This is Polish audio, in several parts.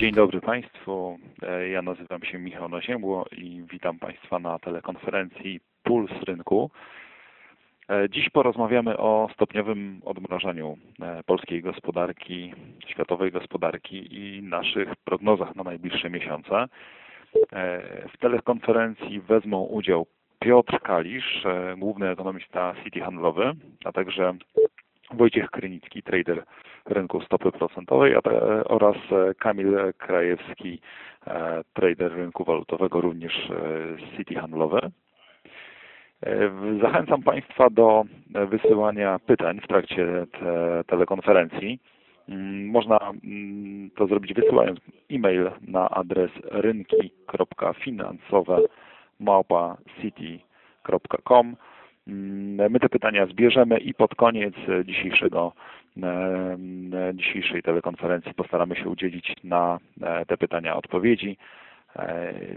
Dzień dobry Państwu. E, Ja nazywam się Michał Noziębło i witam Państwa na telekonferencji Puls Rynku. E, Dziś porozmawiamy o stopniowym odmrażaniu e, polskiej gospodarki, światowej gospodarki i naszych prognozach na najbliższe miesiące. W telekonferencji wezmą udział Piotr Kalisz, główny ekonomista City Handlowy, a także Wojciech Krynicki, trader rynku stopy procentowej oraz e, Kamil Krajewski, e, trader rynku walutowego, również e, City Handlowe. Zachęcam Państwa do wysyłania pytań w trakcie te, telekonferencji. Mm, Można mm, to zrobić wysyłając e-mail na adres rynki.finansowe małpa city.com. Mm, My te pytania zbierzemy i pod koniec e, dzisiejszego, e, e, dzisiejszej telekonferencji postaramy się udzielić na te pytania odpowiedzi.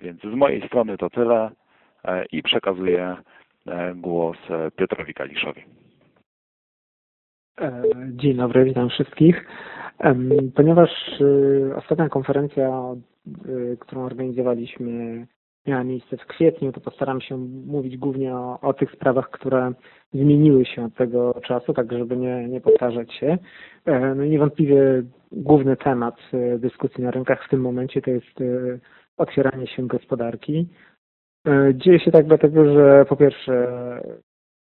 Więc z mojej strony to tyle i przekazuję głos Piotrowi Kaliszowi. Dzień dobry, witam wszystkich. Ponieważ ostatnia konferencja, którą organizowaliśmy, miała miejsce w kwietniu, to postaram się mówić głównie o, o tych sprawach, które zmieniły się od tego czasu, tak żeby nie, nie powtarzać się. E, No niewątpliwie główny temat y, dyskusji na rynkach w tym momencie to jest y, otwieranie się gospodarki. E, Dzieje się tak dlatego, że po pierwsze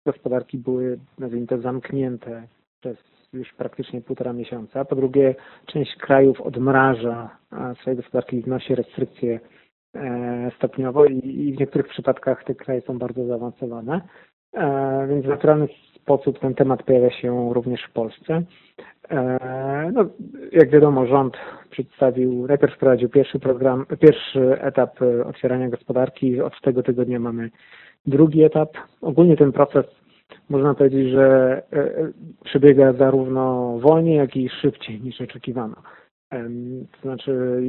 gospodarki były, nazwijmy to, zamknięte przez już praktycznie półtora miesiąca. Po drugie, część krajów odmraża e, swoje gospodarki i wnosi restrykcje e, stopniowo i, w niektórych przypadkach te kraje są bardzo zaawansowane. E, Więc w naturalny sposób ten temat pojawia się również w Polsce. E, No, jak wiadomo, rząd przedstawił, najpierw wprowadził pierwszy program, pierwszy etap e, otwierania gospodarki. Od tego tygodnia mamy drugi etap. Ogólnie ten proces można powiedzieć, że e, e, przebiega zarówno wolniej, jak i szybciej niż oczekiwano. To znaczy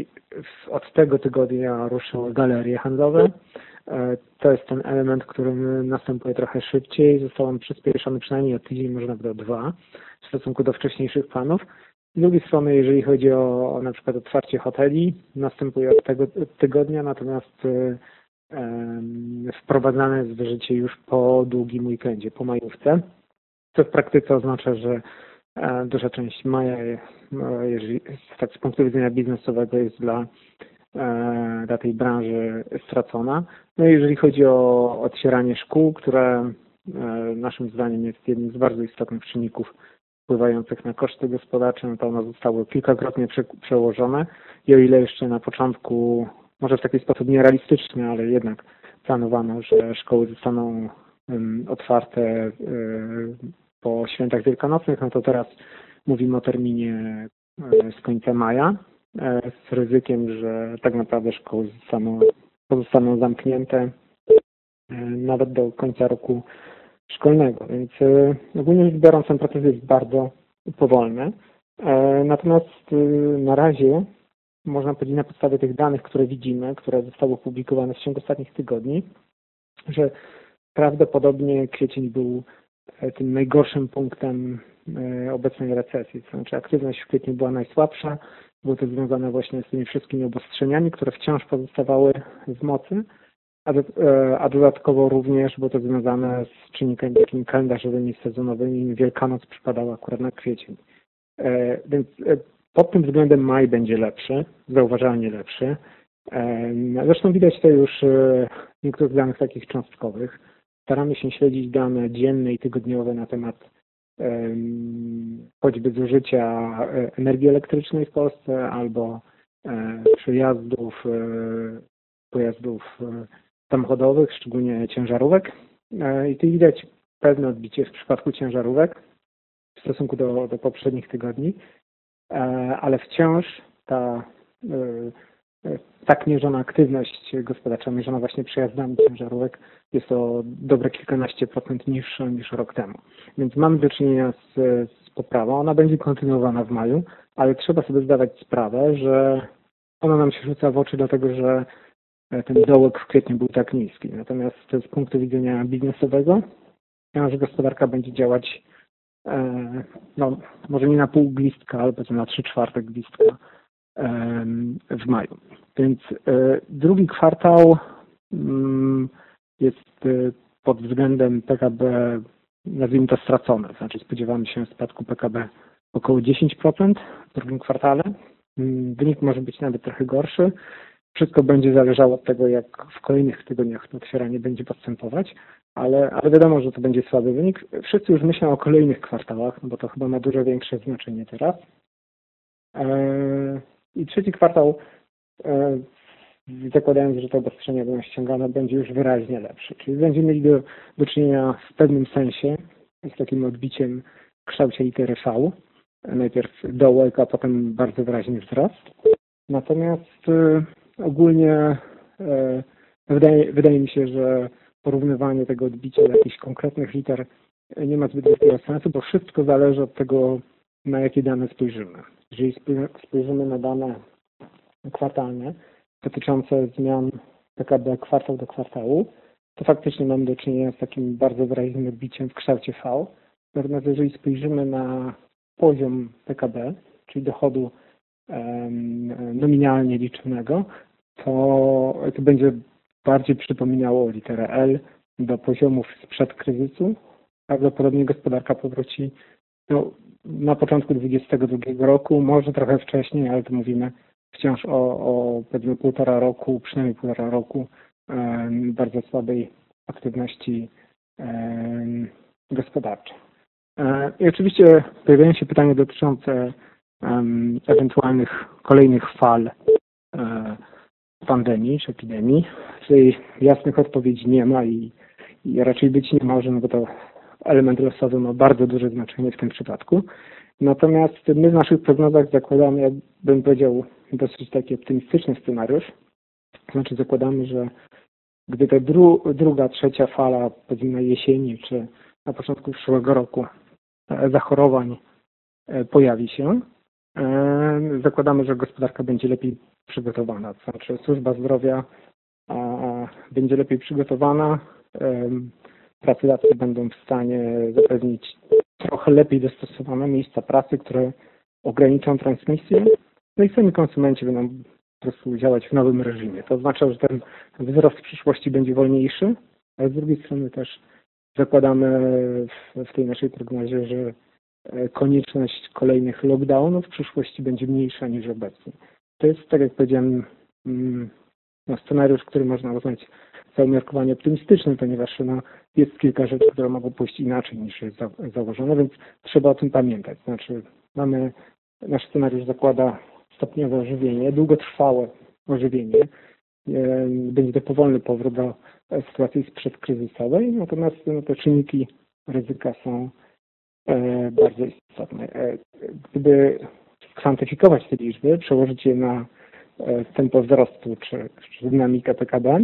od tego tygodnia ruszyły galerie handlowe. E, To jest ten element, który następuje trochę szybciej. Został on przyspieszony przynajmniej o tydzień, może nawet o dwa w stosunku do wcześniejszych planów. Z drugiej strony, jeżeli chodzi o, o na przykład otwarcie hoteli, następuje od tego tygodnia, natomiast e, wprowadzane jest w życie już po długim weekendzie, po majówce. To w praktyce oznacza, że duża część maja, e, jeżeli, tak z punktu widzenia biznesowego jest dla, e, dla tej branży stracona. No i jeżeli chodzi o otwieranie szkół, które e, naszym zdaniem jest jednym z bardzo istotnych czynników wpływających na koszty gospodarcze, no to one zostały kilkakrotnie prze, przełożone i o ile jeszcze na początku, może w taki sposób nierealistyczny, ale jednak planowano, że szkoły zostaną otwarte e, po świętach wielkanocnych, no to teraz mówimy o terminie e, z końca maja, e, z ryzykiem, że tak naprawdę szkoły zostaną, pozostaną zamknięte e, nawet do końca roku szkolnego. Więc ogólnie rzecz biorąc ten proces jest bardzo powolny. Natomiast na razie można powiedzieć na podstawie tych danych, które widzimy, które zostały opublikowane w ciągu ostatnich tygodni, że prawdopodobnie kwiecień był tym najgorszym punktem e, obecnej recesji. To znaczy aktywność w kwietniu była najsłabsza. Było to związane właśnie z tymi wszystkimi obostrzeniami, które wciąż pozostawały w mocy, a, e, dodatkowo również było to związane z czynnikami takimi kalendarzowymi, sezonowymi. Wielkanoc przypadała akurat na kwiecień. E, Więc e, pod tym względem maj będzie lepszy, zauważalnie lepszy. Zresztą widać to już e, w niektórych danych takich cząstkowych. Staramy się śledzić dane dzienne i tygodniowe na temat em, choćby zużycia e, energii elektrycznej w Polsce albo e, przejazdów e, pojazdów samochodowych, szczególnie ciężarówek. I tu widać pewne odbicie w przypadku ciężarówek w stosunku do, do poprzednich tygodni, ale wciąż ta tak mierzona aktywność gospodarcza, mierzona właśnie przejazdami ciężarówek, jest to dobre kilkanaście procent niższa niż rok temu. Więc mamy do czynienia z, z poprawą. Ona będzie kontynuowana w maju, ale trzeba sobie zdawać sprawę, że ona nam się rzuca w oczy, dlatego że e, ten dołek w kwietniu był tak niski. Natomiast z punktu widzenia biznesowego, że gospodarka będzie działać e, no, może nie na pół glistka, ale powiedzmy na trzy czwarte glistka w maju. Więc e, drugi kwartał mm, jest e, pod względem PKB, nazwijmy to stracony. Znaczy spodziewamy się spadku PKB około 10% w drugim kwartale. Mm, Wynik może być nawet trochę gorszy. Wszystko będzie zależało od tego, jak w kolejnych tygodniach to otwieranie będzie postępować, ale, ale wiadomo, że to będzie słaby wynik. Wszyscy już myślą o kolejnych kwartałach, no bo to chyba ma dużo większe znaczenie teraz. Eee, I trzeci kwartał, eee, zakładając, że te obostrzenia będą ściągane, będzie już wyraźnie lepszy. Czyli będziemy mieli do, do czynienia w pewnym sensie z takim odbiciem w kształcie litery V. Najpierw dołek, a potem bardzo wyraźny wzrost. Natomiast e, ogólnie e, wydaje, wydaje mi się, że porównywanie tego odbicia do jakichś konkretnych liter nie ma zbyt wielkiego sensu, bo wszystko zależy od tego, na jakie dane spojrzymy. Jeżeli spoj- spojrzymy na dane kwartalne dotyczące zmian PKB kwartał do kwartału, to faktycznie mamy do czynienia z takim bardzo wyraźnym odbiciem w kształcie V. Natomiast jeżeli spojrzymy na poziom PKB, czyli dochodu nominalnie liczonego, to, to będzie bardziej przypominało literę L do poziomów sprzed kryzysu. Prawdopodobnie gospodarka powróci no, na początku 2022 roku, może trochę wcześniej, ale to mówimy wciąż o, o powiedzmy półtora roku, przynajmniej półtora roku bardzo słabej aktywności gospodarczej. E, I oczywiście pojawiają się pytania dotyczące ewentualnych kolejnych fal e, pandemii czy epidemii. Tutaj jasnych odpowiedzi nie ma i, i raczej być nie może, no bo to element losowy ma bardzo duże znaczenie w tym przypadku. Natomiast my w naszych prognozach zakładamy, jak bym powiedział, dosyć taki optymistyczny scenariusz. Znaczy zakładamy, że gdy ta dru, druga, trzecia fala, powiedzmy na jesieni czy na początku przyszłego roku e, zachorowań e, pojawi się, e, zakładamy, że gospodarka będzie lepiej przygotowana. To znaczy służba zdrowia będzie lepiej przygotowana, pracodawcy będą w stanie zapewnić trochę lepiej dostosowane miejsca pracy, które ograniczą transmisję, no i sami konsumenci będą po prostu działać w nowym reżimie. To oznacza, że ten wzrost w przyszłości będzie wolniejszy, ale z drugiej strony też zakładamy w, w tej naszej prognozie, że e, konieczność kolejnych lockdownów w przyszłości będzie mniejsza niż obecnie. To jest, tak jak powiedziałem, mm, no, scenariusz, który można uznać za umiarkowanie optymistyczny, ponieważ no, jest kilka rzeczy, które mogą pójść inaczej niż jest za, założone, więc trzeba o tym pamiętać. Znaczy, mamy, nasz scenariusz zakłada stopniowe ożywienie, długotrwałe ożywienie. E, Będzie to powolny powrót do sytuacji sprzedkryzysowej, natomiast no, te czynniki ryzyka są e, bardzo istotne. E, Gdyby skwantyfikować te liczby, przełożyć je na tempo wzrostu czy, czy PKB,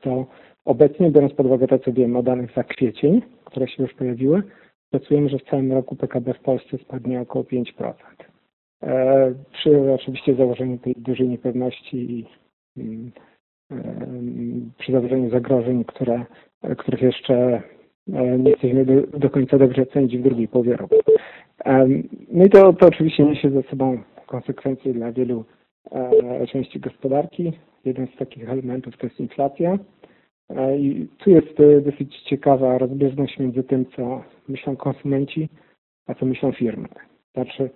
to obecnie, biorąc pod uwagę to, co wiemy o danych za kwiecień, które się już pojawiły, szacujemy, że w całym roku PKB w Polsce spadnie około 5%. E, Przy oczywiście założeniu tej dużej niepewności i mm, em, przy założeniu zagrożeń, które, których jeszcze e, nie jesteśmy do, do końca dobrze ocenić w drugiej połowie roku. No i to, to oczywiście niesie ze sobą konsekwencje dla wielu e, części gospodarki. Jeden z takich elementów to jest inflacja. E, I tu jest e, dosyć ciekawa rozbieżność między tym, co myślą konsumenci, a co myślą firmy. Znaczy,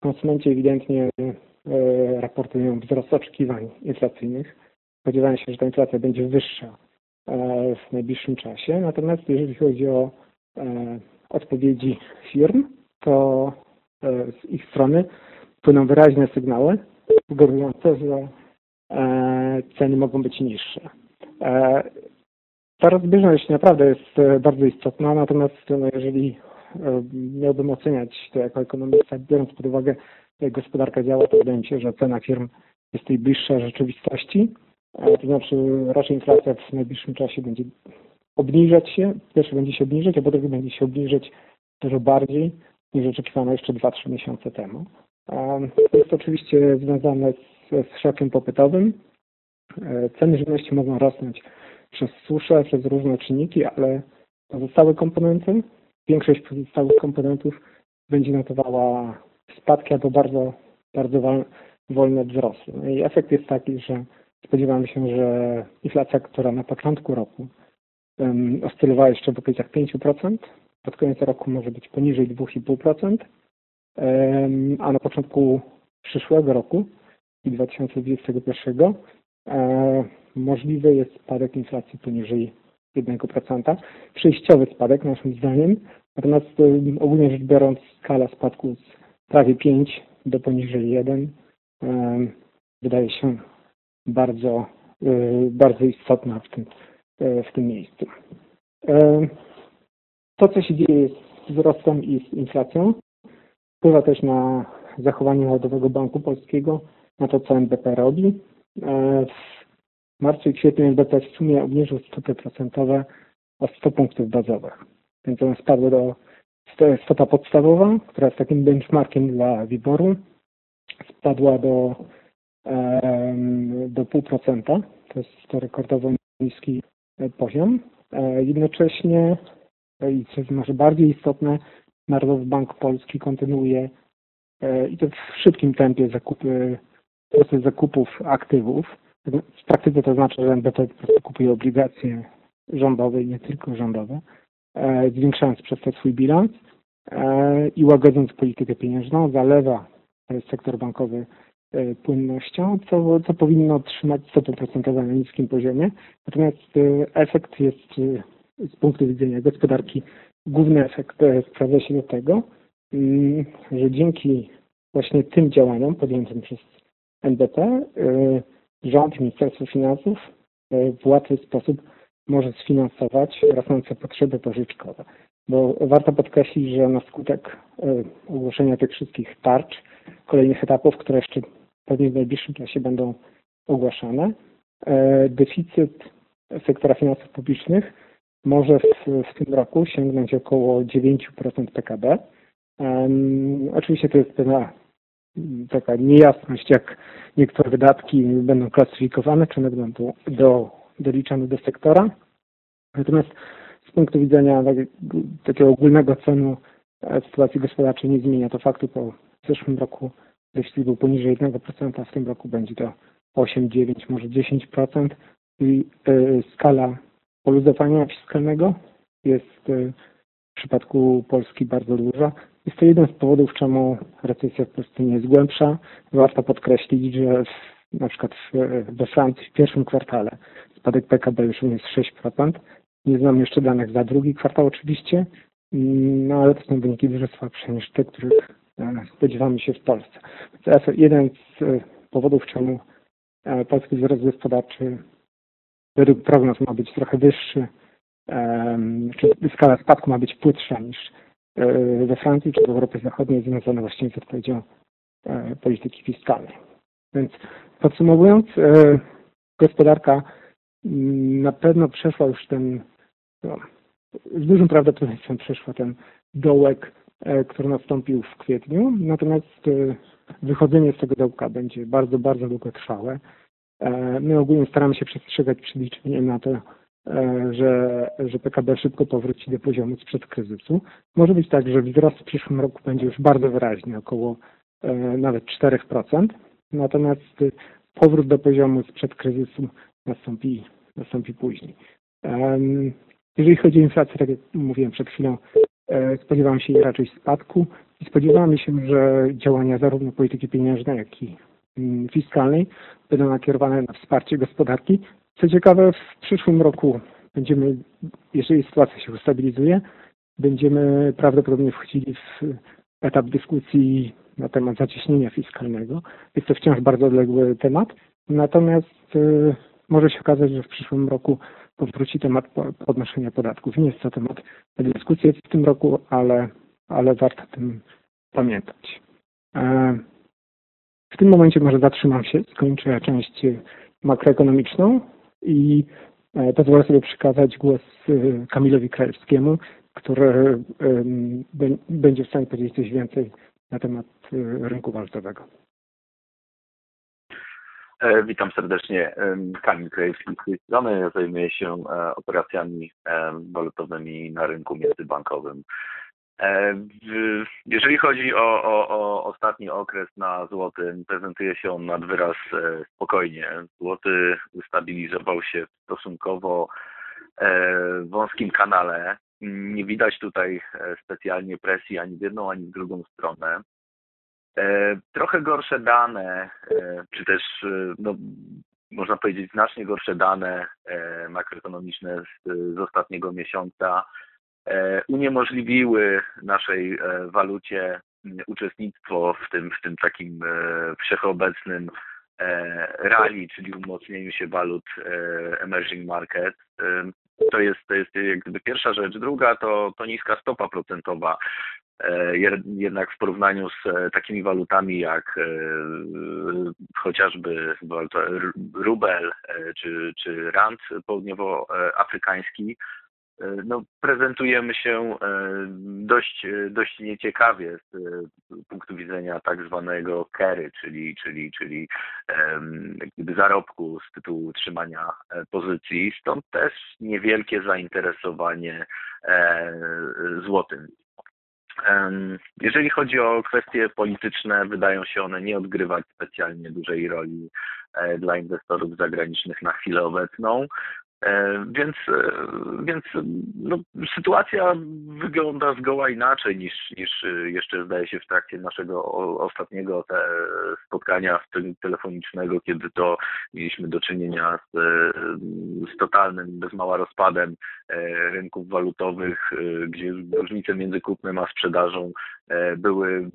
konsumenci ewidentnie e, raportują wzrost oczekiwań inflacyjnych. Spodziewają się, że ta inflacja będzie wyższa e, w najbliższym czasie. Natomiast jeżeli chodzi o e, odpowiedzi firm, to e, z ich strony płyną wyraźne sygnały sugerujące, że e, ceny mogą być niższe. E, ta rozbieżność naprawdę jest e, bardzo istotna, natomiast no, jeżeli miałbym oceniać to jako ekonomista, biorąc pod uwagę jak gospodarka działa, to wydaje mi się, że cena firm jest tej bliższa rzeczywistości. To znaczy raczej inflacja w najbliższym czasie będzie obniżać się, po pierwsze będzie się obniżać, a po drugie będzie się obniżać dużo bardziej niż oczekiwano jeszcze 2-3 miesiące temu. To jest oczywiście związane z, z szokiem popytowym. E, Ceny żywności mogą rosnąć przez suszę, przez różne czynniki, ale pozostałe komponenty, większość pozostałych komponentów będzie notowała spadki albo bardzo, bardzo wolne wzrosty. No i efekt jest taki, że spodziewamy się, że inflacja, która na początku roku um, oscylowała jeszcze w okolicach 5%, pod koniec roku może być poniżej 2,5%, um, a na początku przyszłego roku, 2021, e, możliwy jest spadek inflacji poniżej 1%. Przejściowy spadek naszym zdaniem, natomiast ogólnie rzecz biorąc skala spadku z prawie 5 do poniżej 1 um, wydaje się bardzo, y, bardzo istotna w tym, y, w tym miejscu. To, co się dzieje z wzrostem i z inflacją, wpływa też na zachowanie Narodowego Banku Polskiego, na to, co NBP robi. E, w marcu i kwietniu NBP w sumie obniżył stopy procentowe o 100 punktów bazowych. Więc one spadły do stopy podstawowa, która jest takim benchmarkiem dla wyboru, spadła do do 0,5%. To jest to rekordowo niski e, poziom. E, jednocześnie, i co jest może bardziej istotne, Narodowy Bank Polski kontynuuje i to w szybkim tempie zakupy, proces zakupów aktywów. W praktyce to znaczy, że NBP po prostu kupuje obligacje rządowe i nie tylko rządowe, zwiększając przez to swój bilans i łagodząc politykę pieniężną, zalewa sektor bankowy E, płynnością, co, co powinno trzymać stopy procentowe na niskim poziomie. Natomiast e, efekt jest e, z punktu widzenia gospodarki, główny efekt sprawdza się do tego, mm, że dzięki właśnie tym działaniom podjętym przez NBP rząd, Ministerstwo Finansów w łatwy sposób może sfinansować rosnące potrzeby pożyczkowe. Bo warto podkreślić, że na skutek ogłoszenia tych wszystkich tarcz, kolejnych etapów, które jeszcze pewnie w najbliższym czasie będą ogłaszane. E, deficyt sektora finansów publicznych może w, w tym roku sięgnąć około 9% PKB. Um, oczywiście to jest pewna taka niejasność, jak niektóre wydatki będą klasyfikowane, czy one będą do, doliczane do sektora. Natomiast z punktu widzenia tak, takiego ogólnego cenu e, sytuacji gospodarczej nie zmienia to faktu, bo w zeszłym roku jeśli był poniżej 1%, w tym roku będzie to 8, 9, może 10% i y, skala poluzowania fiskalnego jest y, w przypadku Polski bardzo duża. Jest to jeden z powodów, czemu recesja w Polsce nie jest głębsza. Warto podkreślić, że w, na przykład w, we Francji w pierwszym kwartale spadek PKB już jest 6%. Nie znam jeszcze danych za drugi kwartał oczywiście, no ale to są wyniki dużo słabsze niż te, których E, spodziewamy się w Polsce. Jeden z e, powodów, czemu e, polski wzrost gospodarczy według prognoz ma być trochę wyższy, czy skala spadku ma być płytsza niż we Francji czy w Europie Zachodniej, związana właśnie z odpowiedzią polityki fiskalnej. Więc podsumowując, gospodarka mm, na pewno przeszła już ten, no, z dużym prawdopodobieństwem przeszła ten dołek E, który nastąpił w kwietniu. Natomiast e, wychodzenie z tego dołka będzie bardzo, bardzo długotrwałe. E, my ogólnie staramy się przestrzegać przed liczeniem na to, że, że PKB szybko powróci do poziomu sprzed kryzysu. Może być tak, że wzrost w przyszłym roku będzie już bardzo wyraźny, około nawet 4%. Natomiast powrót do poziomu sprzed kryzysu nastąpi, nastąpi później. Jeżeli chodzi o inflację, tak jak mówiłem przed chwilą, E, spodziewamy się raczej spadku i spodziewamy się, że działania zarówno polityki pieniężnej, jak i fiskalnej będą nakierowane na wsparcie gospodarki. Co ciekawe, w przyszłym roku będziemy, jeżeli sytuacja się ustabilizuje, będziemy prawdopodobnie wchodzili w etap dyskusji na temat zacieśnienia fiskalnego. Jest to wciąż bardzo odległy temat, natomiast y, może się okazać, że w przyszłym roku powróci temat podnoszenia podatków. Nie jest to temat dyskusji w tym roku, ale, ale warto o tym pamiętać. E, w tym momencie może zatrzymam się, skończę część makroekonomiczną i e, pozwolę sobie przekazać głos e, Kamilowi Krajewskiemu, który będzie w stanie powiedzieć coś więcej na temat rynku walutowego. E, witam serdecznie. Kamil Krajewski z tej strony. Ja zajmuję się e, operacjami walutowymi na rynku międzybankowym. Jeżeli chodzi o, o, o ostatni okres na złotym, prezentuje się on nad wyraz spokojnie. Złoty ustabilizował się w stosunkowo wąskim kanale. Nie widać tutaj specjalnie presji ani w jedną, ani w drugą stronę. Trochę gorsze dane, czy też no, można powiedzieć, znacznie gorsze dane e, makroekonomiczne z, z ostatniego miesiąca e, uniemożliwiły naszej e, walucie uczestnictwo w tym, w tym takim wszechobecnym rally, czyli umocnieniu się walut emerging market. To jest, to jest jak gdyby pierwsza rzecz. Druga to, to niska stopa procentowa. E, jednak w porównaniu z e, takimi walutami jak e, chociażby rubel czy, czy rand południowoafrykański, no, prezentujemy się dość, dość nieciekawie z punktu widzenia tak zwanego carry, czyli, czyli, czyli gdyby zarobku z tytułu utrzymania pozycji. Stąd też niewielkie zainteresowanie złotym. Jeżeli chodzi o kwestie polityczne, wydają się one nie odgrywać specjalnie dużej roli e, dla inwestorów zagranicznych na chwilę obecną. E, więc, e, więc no, sytuacja wygląda zgoła inaczej niż, niż jeszcze zdaje się w trakcie naszego ostatniego spotkania telefonicznego, kiedy to mieliśmy do czynienia z, z totalnym, bez mała rozpadem e, rynków walutowych, gdzie różnice między kupnem a sprzedażą były,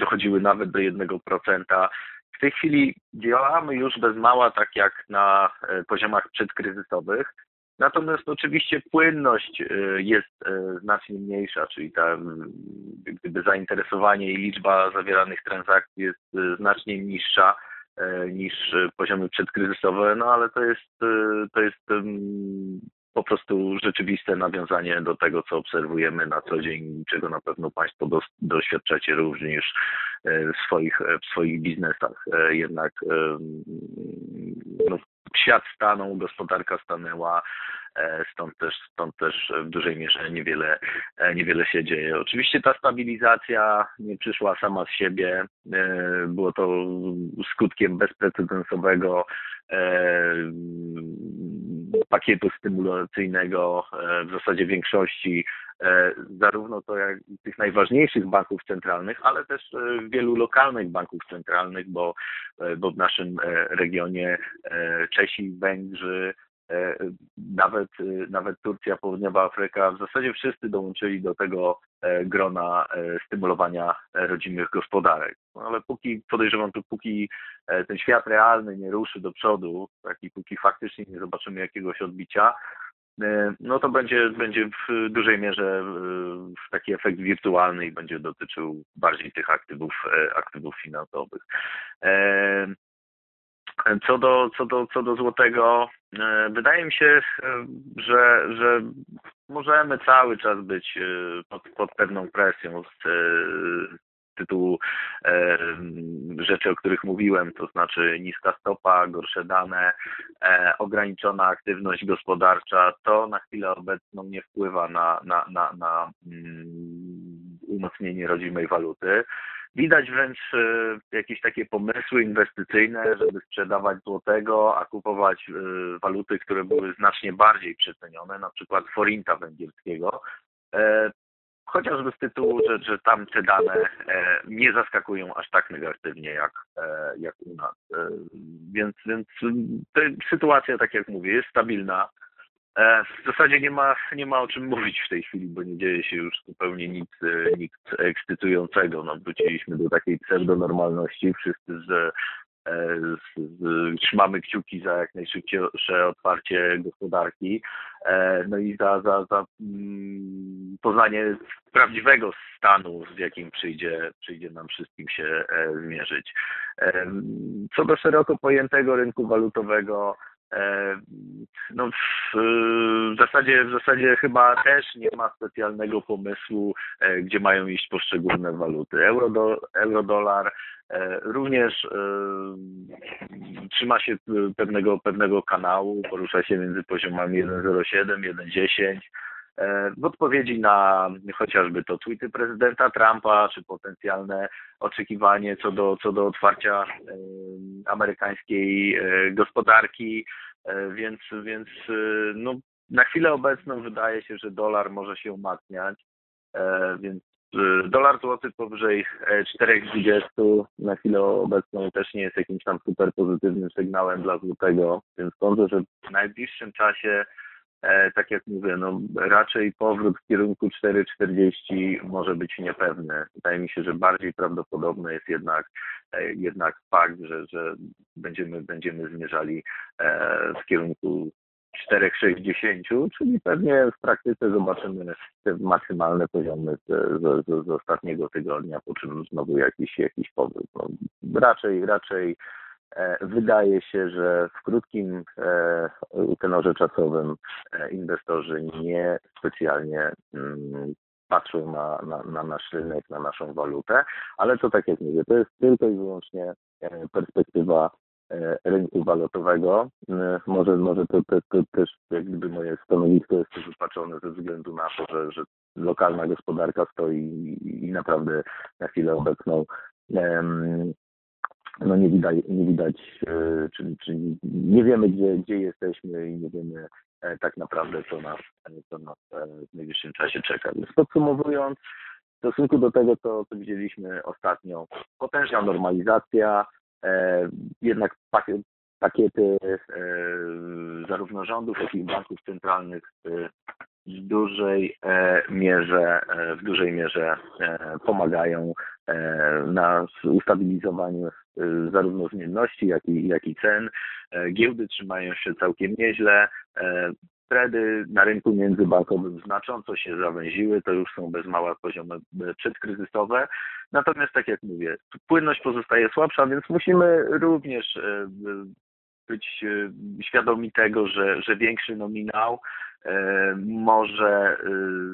dochodziły nawet do 1%. W tej chwili działamy już bez mała tak jak na e, poziomach przedkryzysowych, natomiast oczywiście płynność e, jest e, znacznie mniejsza, czyli ta gdyby zainteresowanie i liczba zawieranych transakcji jest znacznie niższa niż poziomy przedkryzysowe, no ale to jest, to jest po prostu rzeczywiste nawiązanie do tego, co obserwujemy na co dzień, czego na pewno Państwo do, doświadczacie również e, w swoich, e, w swoich biznesach. E, jednak no, świat stanął, gospodarka stanęła, stąd też, stąd też w dużej mierze niewiele, niewiele się dzieje. Oczywiście ta stabilizacja nie przyszła sama z siebie, było to skutkiem bezprecedensowego pakietu stymulacyjnego e, w zasadzie większości e, zarówno to jak tych najważniejszych banków centralnych, ale też e, wielu lokalnych banków centralnych, bo, bo w naszym regionie Czesi, Węgrzy, nawet, nawet Turcja, Południowa Afryka, w zasadzie wszyscy dołączyli do tego grona stymulowania rodzimych gospodarek. No ale póki, podejrzewam, to póki E, ten świat realny nie ruszy do przodu, tak, i póki faktycznie nie zobaczymy jakiegoś odbicia, e, no to będzie, będzie w dużej mierze e, taki efekt wirtualny i będzie dotyczył bardziej tych aktywów, aktywów finansowych. Co do, co do, co do złotego, wydaje mi się, że, że możemy cały czas być pod, pod pewną presją z, tytułu e, rzeczy, o których mówiłem, to znaczy niska stopa, gorsze dane, e, ograniczona aktywność gospodarcza, to na chwilę obecną nie wpływa na, na, na, na mm, umocnienie rodzimej waluty. Widać wręcz e, jakieś takie pomysły inwestycyjne, żeby sprzedawać złotego, a kupować waluty, które były znacznie bardziej przecenione, na przykład forinta węgierskiego chociażby z tytułu, że, że tam te dane e, nie zaskakują aż tak negatywnie jak, e, jak u nas. E, więc, więc sytuacja, tak jak mówię, jest stabilna. W zasadzie nie ma, nie ma o czym mówić w tej chwili, bo nie dzieje się już zupełnie nic, nic ekscytującego. No, wróciliśmy do takiej pseudonormalności. Wszyscy z, z, z, trzymamy kciuki za jak najszybciejsze otwarcie gospodarki. No i za, za, za mm, poznanie prawdziwego stanu, z jakim przyjdzie, przyjdzie nam wszystkim się e, zmierzyć. E, co do szeroko pojętego rynku walutowego, e, no w, w, zasadzie, w zasadzie chyba też nie ma specjalnego pomysłu, gdzie mają iść poszczególne waluty. Euro, euro również trzyma się pewnego, pewnego kanału, porusza się między poziomami 1,07, 1,10 w odpowiedzi na chociażby to tweety prezydenta Trumpa, czy potencjalne oczekiwanie co do, co do otwarcia amerykańskiej gospodarki, więc, więc no, na chwilę obecną wydaje się, że dolar może się umacniać, więc Dolar złoty powyżej 4,20 na chwilę obecną też nie jest jakimś tam super pozytywnym sygnałem dla złotego, więc sądzę, że w najbliższym czasie, e, tak jak mówię, no raczej powrót w kierunku 4,40 może być niepewny. Wydaje mi się, że bardziej prawdopodobny jest jednak e, jednak fakt, że, że będziemy, będziemy zmierzali e, w kierunku 4,60, czyli pewnie w praktyce zobaczymy te maksymalne poziomy z, z, z ostatniego tygodnia, po czym znowu jakiś, jakiś powrót. No, raczej, raczej e, wydaje się, że w krótkim e, tenorze czasowym e, inwestorzy nie specjalnie mm, patrzą na, na, na nasz rynek, na naszą walutę, ale to tak jak mówię, to jest tylko i wyłącznie perspektywa E, rynku walutowego. E, może, może to, to, to też jak gdyby moje stanowisko jest wypaczone ze względu na to, że, że lokalna gospodarka stoi i, i naprawdę na chwilę obecną no nie widać, nie widać e, czyli, czyli nie wiemy gdzie, gdzie jesteśmy i nie wiemy tak naprawdę co nas, co nas w najbliższym czasie czeka. Więc podsumowując, w stosunku do tego, co, co widzieliśmy ostatnio, potężna normalizacja, E, jednak pakiety e, zarówno rządów, jak i banków centralnych w dużej e, mierze, w dużej mierze pomagają na ustabilizowaniu zarówno zmienności, jak i, jak i cen. Giełdy trzymają się całkiem nieźle. Spready na rynku międzybankowym znacząco się zawęziły, to już są bez mała poziomy przedkryzysowe. Natomiast tak jak mówię, płynność pozostaje słabsza, więc musimy również e, być e, świadomi tego, że, że większy nominał e, może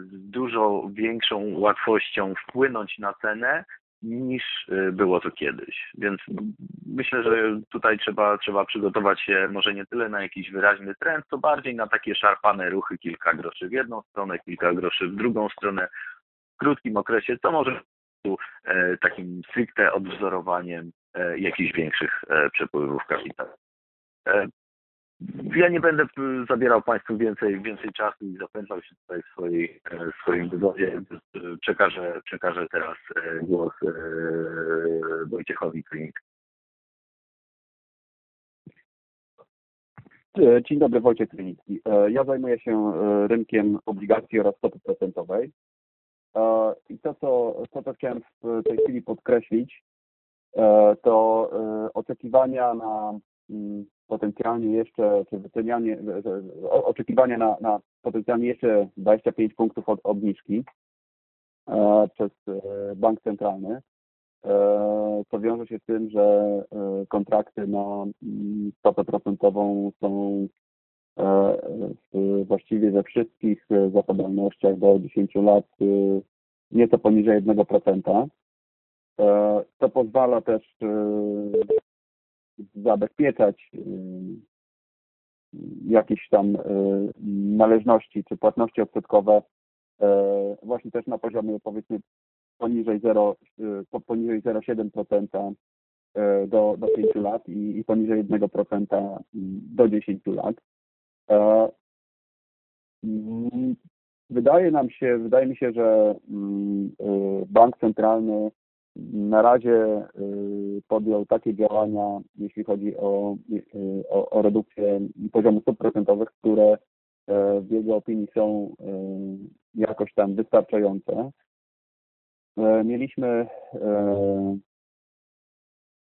z dużo większą łatwością wpłynąć na cenę niż było to kiedyś. Więc myślę, że tutaj trzeba, trzeba przygotować się może nie tyle na jakiś wyraźny trend, co bardziej na takie szarpane ruchy, kilka groszy w jedną stronę, kilka groszy w drugą stronę w krótkim okresie, co może E, takim stricte odwzorowaniem e, jakichś większych e, przepływów kapitału. Ja nie będę zabierał Państwu więcej, więcej czasu i zapędzał się tutaj w, swojej, w swoim wywodzie. Przekażę, przekażę teraz głos Wojciechowi Klinik. Dzień dobry, Wojciech Krynicki. Ja zajmuję się rynkiem obligacji oraz stopy procentowej. E, I to, co, to, co chciałem w tej chwili podkreślić, e, to e, oczekiwania na mm, potencjalnie jeszcze, czy wycenianie, oczekiwania na, na potencjalnie jeszcze 25 punktów od obniżki przez bank centralny, co wiąże się z tym, że kontrakty na mm, stopę procentową są właściwie we wszystkich zapadalnościach do 10 lat nieco poniżej 1%. E, to pozwala też zabezpieczać y, jakieś tam należności czy płatności odsetkowe e, właśnie też na poziomie powiedzmy poniżej 0, poniżej 0,7% e, do, do 5 lat i, i poniżej 1% do 10 lat. Mm, wydaje nam się, wydaje mi się, że mm, y, bank centralny na razie y, podjął takie działania, jeśli chodzi o, y, o, o redukcję poziomu stóp procentowych, które e, w jego opinii są jakoś tam wystarczające. Mieliśmy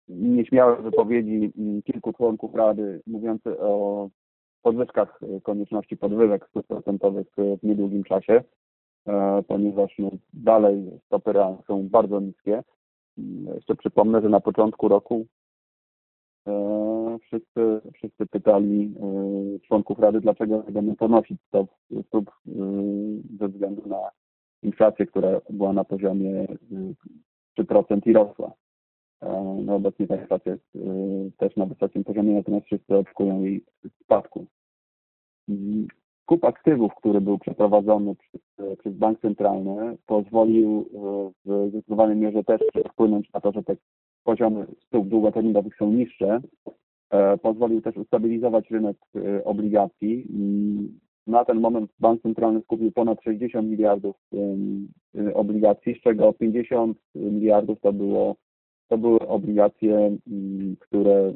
nieśmiałe wypowiedzi mm, kilku członków Rady mówiące o podwyżkach konieczności podwyżek stóp procentowych w niedługim czasie, ponieważ no, dalej stopy realne są bardzo niskie. Mm, jeszcze przypomnę, że na początku roku wszyscy, wszyscy pytali członków Rady, dlaczego będą ponosić stop, stóp ze względu na inflację, która była na poziomie 3% i rosła. No obecnie ta inflacja jest też na wysokim poziomie, natomiast wszyscy oczekują jej spadku. skup aktywów, który był przeprowadzony przez, przez bank centralny, pozwolił w zdecydowanej mierze też wpłynąć na to, że te poziomy stóp długoterminowych są niższe, pozwolił też ustabilizować rynek obligacji. Na ten moment bank centralny skupił ponad 60 miliardów obligacji, z czego 50 miliardów to było to były obligacje, które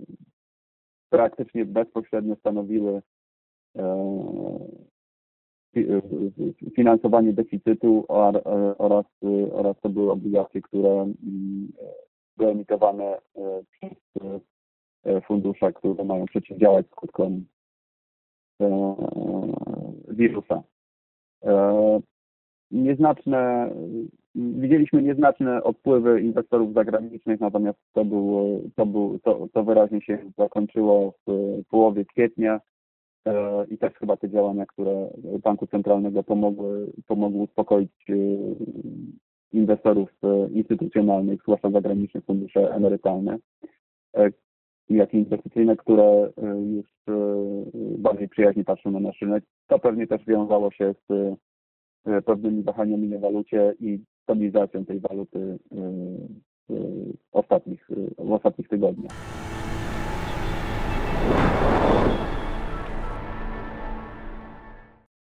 praktycznie bezpośrednio stanowiły finansowanie deficytu oraz, oraz to były obligacje, które były emitowane przez fundusze, które mają przeciwdziałać skutkom wirusa. Nieznaczne Widzieliśmy nieznaczne odpływy inwestorów zagranicznych, natomiast to, było, to, był, to, to wyraźnie się zakończyło w połowie kwietnia e, i też chyba te działania, które Banku Centralnego pomogły, pomogły uspokoić e, inwestorów e, instytucjonalnych, zwłaszcza zagranicznych fundusze emerytalne, jak i inwestycyjne, które już bardziej przyjaźnie patrzą na nasz rynek. To pewnie też wiązało się z pewnymi wahaniami na walucie i stabilizacją tej waluty w ostatnich, w ostatnich tygodniach.